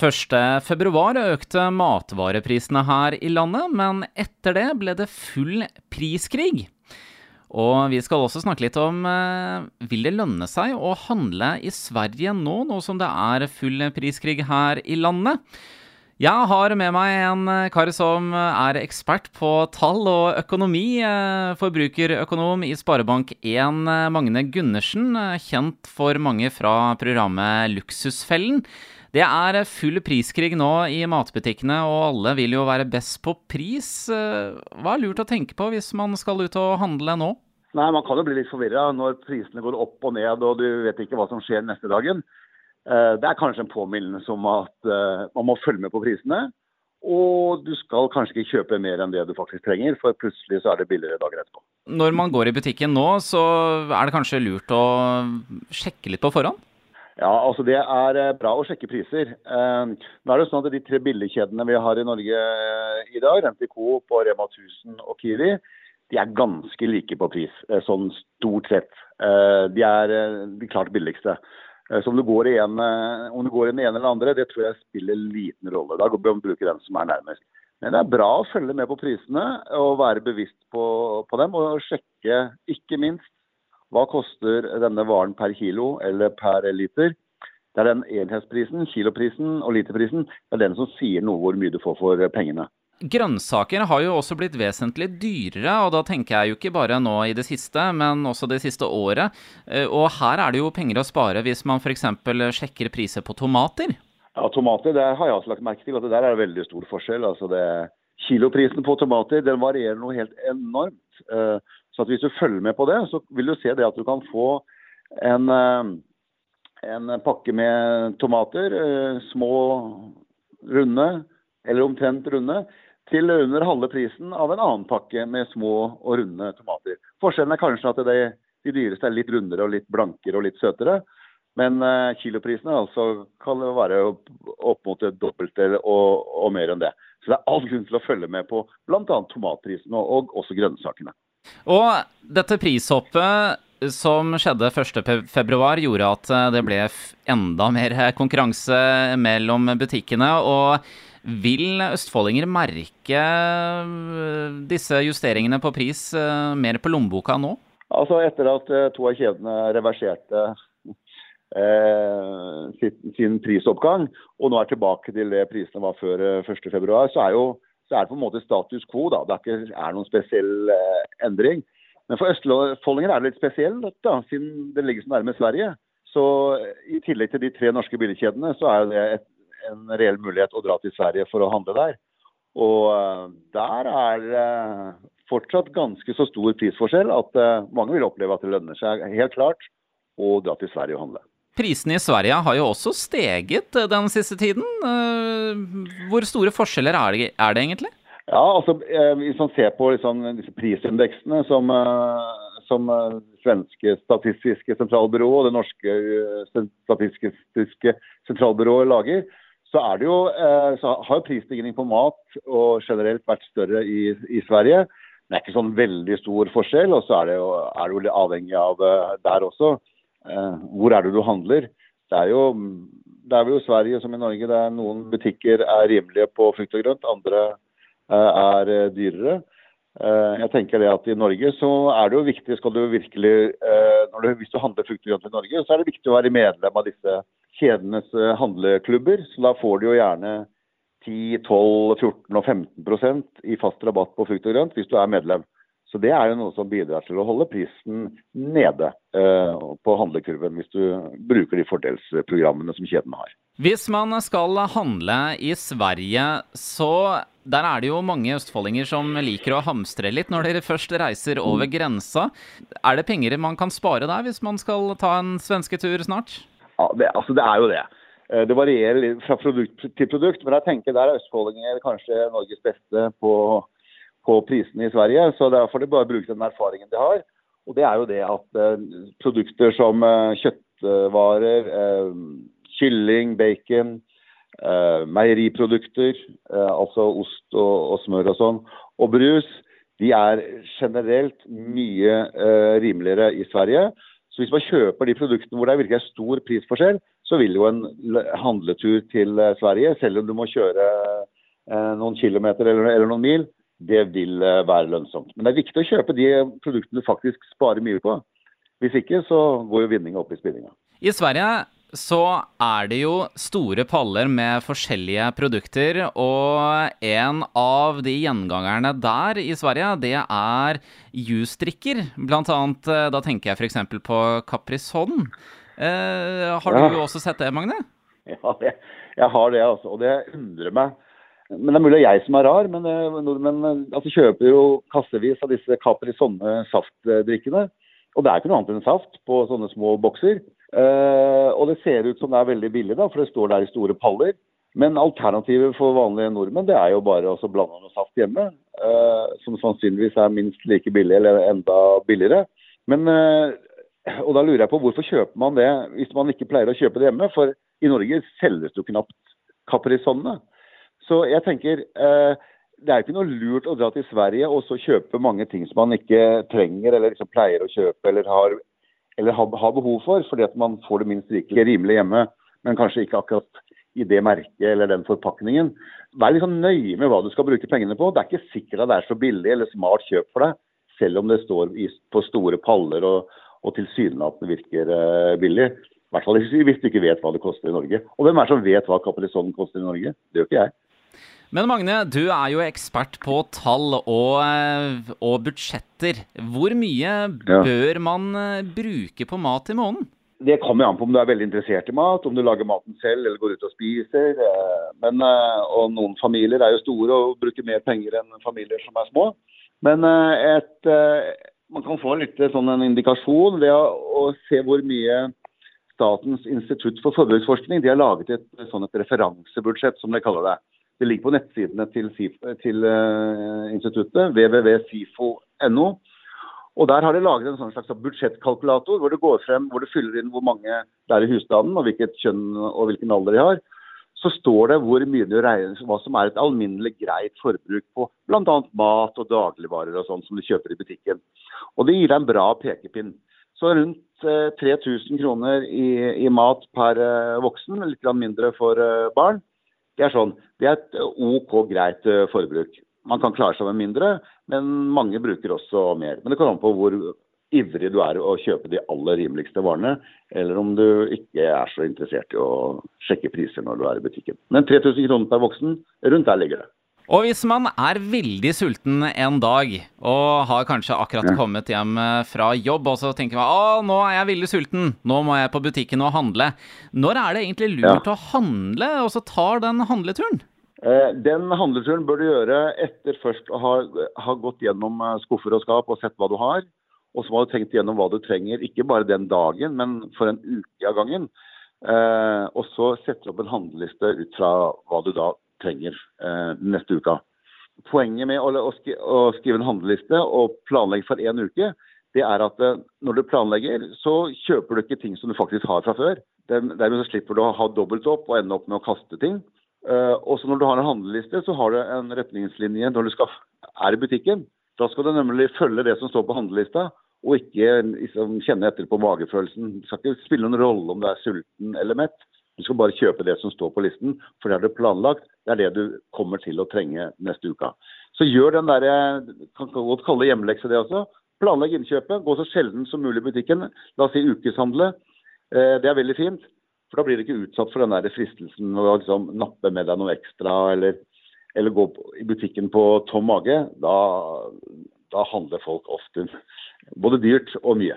1.2 økte matvareprisene her i landet, men etter det ble det full priskrig. Og vi skal også snakke litt om eh, vil det lønne seg å handle i Sverige nå, nå som det er full priskrig her i landet? Jeg har med meg en kar som er ekspert på tall og økonomi. eh, Forbrukerøkonom i Sparebank1, eh, Magne Gundersen, kjent for mange fra programmet Luksusfellen. Det er full priskrig nå i matbutikkene, og alle vil jo være best på pris. Eh, Hva er lurt å tenke på hvis man skal ut og handle nå? Nei, Man kan jo bli litt forvirra når prisene går opp og ned og du vet ikke hva som skjer neste dagen. Eh, Det er kanskje en påminnelse om at eh, man må følge med på prisene. Og du skal kanskje ikke kjøpe mer enn det du faktisk trenger, for plutselig så er det billigere dager etterpå. Når man går i butikken nå, så er det kanskje lurt å sjekke litt på forhånd? Ja, altså Det er eh, bra å sjekke priser. Eh, nå er det sånn at De tre billigkjedene vi har i Norge eh, i dag, Renti og Rema 1000 og Kiwi, de er ganske like på pris, sånn stort sett. De er de klart billigste. Så om du, går i en, om du går i den ene eller andre, det tror jeg spiller liten rolle. Da går om å bruke den som er nærmest. Men det er bra å følge med på prisene og være bevisst på, på dem. Og sjekke ikke minst hva koster denne varen per kilo eller per liter. Det er den enhetsprisen, kiloprisen og literprisen, det er den som sier noe hvor mye du får for pengene. Grønnsaker har jo også blitt vesentlig dyrere, og da tenker jeg jo ikke bare nå i det siste, men også det siste året. Eh, Og her er det jo penger å spare hvis man f.eks. sjekker priser på tomater. Ja, Tomater det har jeg også lagt merke til at det der er veldig stor forskjell. altså det Kiloprisen på tomater den varierer noe helt enormt. Så hvis du følger med på det, så vil du se det at du kan få en, eh, en pakke med tomater, eh, små, runde, eller omtrent runde, til under halve prisen av en annen pakke med små og runde tomater. Forskjellen er kanskje at de, de dyreste er litt rundere og litt blankere og litt søtere. Men eh, kiloprisene altså kan være opp mot det dobbelte og, og mer enn det. Så det er all grunn til å følge med på bl.a. tomatprisene og, og også grønnsakene. Og dette prishoppet som skjedde 1.2, gjorde at eh, det ble enda mer konkurranse mellom butikkene. Og vil østfoldinger merke eh, disse justeringene på pris eh, mer på lommeboka nå? Altså Etter at eh, to av kjedene reverserte eh, sin prisoppgang, og nå er tilbake til det prisene var før eh, 1.2, så er jo så er det på en måte status quo. da. Det er ikke er noen spesiell eh, endring. Men for østfoldinger er det litt spesielt, siden det ligger så nærme Sverige. Så eh, i tillegg til de tre norske billigkjedene, så er det et, en reell mulighet å dra til Sverige for å handle der. Og eh, der er det fortsatt ganske så stor prisforskjell at eh, mange vil oppleve at det lønner seg helt klart å dra til Sverige og handle. Prisene i Sverige har jo også steget eh, den siste tiden. Eh, Hvor store forskjeller er det, er det egentlig? Ja, altså eh, Hvis man ser på liksom, disse prisindeksene som, som svenske statistiske sentralbyrå og det norske statistiske sentralbyrået lager, så, jo, så har prisstigning på mat og generelt vært større i, i Sverige. Det er ikke sånn veldig stor forskjell, og så er det jo, er det jo avhengig av det der også. Eh, hvor er det du handler? Det er jo det er jo Sverige som i Norge. Det er Noen butikker er rimelige på frukt og grønt, andre eh, er eh, dyrere. Jeg tenker det at I Norge så er det jo viktig, skal du virkelig, du, hvis du handler frukt og grønt i Norge, så er det viktig å være medlem av disse kjedenes handleklubber. så Da får du jo gjerne 10, 12, 14 og 15% i fast rabatt på frukt og grønt hvis du er medlem. Så Det er jo noe som bidrar til å holde prisen nede eh, på handlekurven, hvis du bruker de fordelsprogrammene som kjeden har. Hvis man skal handle i Sverige, så der er det jo mange østfoldinger som liker å hamstre litt når dere først reiser over grensa. Er det penger man kan spare der hvis man skal ta en svensketur snart? Ja, det, altså det er jo det. Eh, Det varierer litt fra produkt til produkt, men jeg tenker der er østfoldinger kanskje Norges beste på, på prisene i Sverige. Så derfor de bare bruke den erfaringen de har. Og det er jo det at eh, produkter som eh, kjøttvarer, eh, kylling, bacon, eh, meieriprodukter, eh, altså ost og, og smør og sånn, og brus, de er generelt mye eh, rimeligere i Sverige. Så hvis man kjøper de produktene hvor det virkelig er stor prisforskjell, så vil jo en handletur til Sverige, selv om du må kjøre noen kilometer eller, eller noen mil, det vil være lønnsomt. Men det er viktig å kjøpe de produktene du faktisk sparer mye på. Hvis ikke så går jo vinninga opp i spinninga. I Sverige så er det jo store paller med forskjellige produkter, og en av de gjengangerne der i Sverige, det er jusdrikker. Blant annet, eh, da tenker jeg f.eks. på Caprison. Eh, har du ja. også sett det, Magne? Ja, jeg, jeg har det, altså. Og det undrer meg. Men det er mulig det er jeg som er rar, men eh, nordmenn eh, altså, kjøper jo kassevis av disse Caprisonne saftdrikkene. Og det er ikke noe annet enn saft på sånne små bokser. Uh, og det ser ut som det er veldig billig, da, for det står der i store paller. Men alternativet for vanlige nordmenn det er jo bare å blande noe saft hjemme. Uh, som sannsynligvis er minst like billig eller enda billigere. Men, uh, og da lurer jeg på hvorfor kjøper man det hvis man ikke pleier å kjøpe det hjemme? For i Norge selges jo knapt Caprisonne. Så jeg tenker det er ikke noe lurt å dra til Sverige og så kjøpe mange ting som man ikke trenger eller liksom pleier å kjøpe eller har eller har, har behov for, fordi at man får det minst like rimelig hjemme, men kanskje ikke akkurat i det merket eller den forpakningen. Vær litt sånn nøye med hva du skal bruke pengene på. Det er ikke sikkert at det er så billig eller smart kjøp for deg, selv om det står på store paller og, og tilsynelatende virker uh, billig. I hvert fall hvis du ikke vet hva det koster i Norge. Og hvem er det som vet hva Caprisonne koster i Norge? Det gjør ikke jeg. Men Magne, du er jo ekspert på tall og, eh, og budsjetter. Hvor mye ja. bør man eh, bruke på mat i måneden? Det kommer an på om du er veldig interessert i mat, om du lager maten selv eller går ut og spiser. Eh, men, og noen familier er jo store og bruker mer penger enn familier som er små. Men et, man kan få litt sånn en indikasjon ved å, se hvor mye Statens institutt for forbruksforskning de har laget et, sånn et referansebudsjett, som de kaller det. Det ligger på nettsidene til, til uh, instituttet, www.sifo.no. Og Der har de laget en sånn slags budsjettkalkulator hvor det går frem, hvor det fyller inn hvor mange det er i husstanden og hvilket kjønn og hvilken alder de har. Så står det hvor mye du regner, hva som er et alminnelig greit forbruk på bl.a. mat og dagligvarer og sånn som du kjøper i butikken. Og Det gir deg en bra pekepinn. Så rundt eh, 3000 kroner i, i, mat per eh, voksen, litt mindre for eh, barn. Det er sånn, det er et OK greit eh, forbruk. Man kan klare seg med mindre, men mange bruker også mer. Men det kan an på hvor ivrig du er å kjøpe de aller rimeligste varene, eller om du ikke er så interessert i å sjekke priser når du er i butikken. Men 3000 kroner per voksen, rundt der ligger det. Og hvis man er veldig sulten en dag, og har kanskje akkurat kommet hjem eh, fra jobb, og så tenker man å, nå er jeg veldig sulten, nå må jeg på butikken og handle. Når er det egentlig lurt ja. å handle, og så tar den handleturen? Eh, den handleturen bør du gjøre etter først å ha, ha, gått gjennom eh, skuffer og skap og sett hva du har. Og så må du tenkt gjennom hva du trenger, ikke bare den dagen, men for en uke av gangen. Eh, og så setter du opp en handleliste ut fra hva du da trenger eh, neste uka. Poenget med å, å, å, skrive en handleliste og planlegge for én uke, det er at eh, når du planlegger, så kjøper du ikke ting som du faktisk har fra før. Dermed så slipper du å ha dobbelt opp og ende opp med å kaste ting. Eh, og så når du har en handleliste, så har du en retningslinje når du skal, er i butikken. Da skal du nemlig følge det som står på handlelista, og ikke liksom, kjenne etter på magefølelsen. Det skal ikke spille noen rolle om du er sulten eller mett. Du skal bare kjøpe det som står på listen, for det er det planlagt. Det er det du kommer til å trenge neste uke. Så gjør den derre Kan godt kalle det hjemmelekse det også. Planlegg innkjøpet. Gå så sjelden som mulig i butikken. La oss si ukeshandle. Eh, det er veldig fint. For da blir du ikke utsatt for den der fristelsen å liksom nappe med deg noe ekstra, eller, eller gå i butikken på tom mage. Da, da handler folk ofte både dyrt og mye.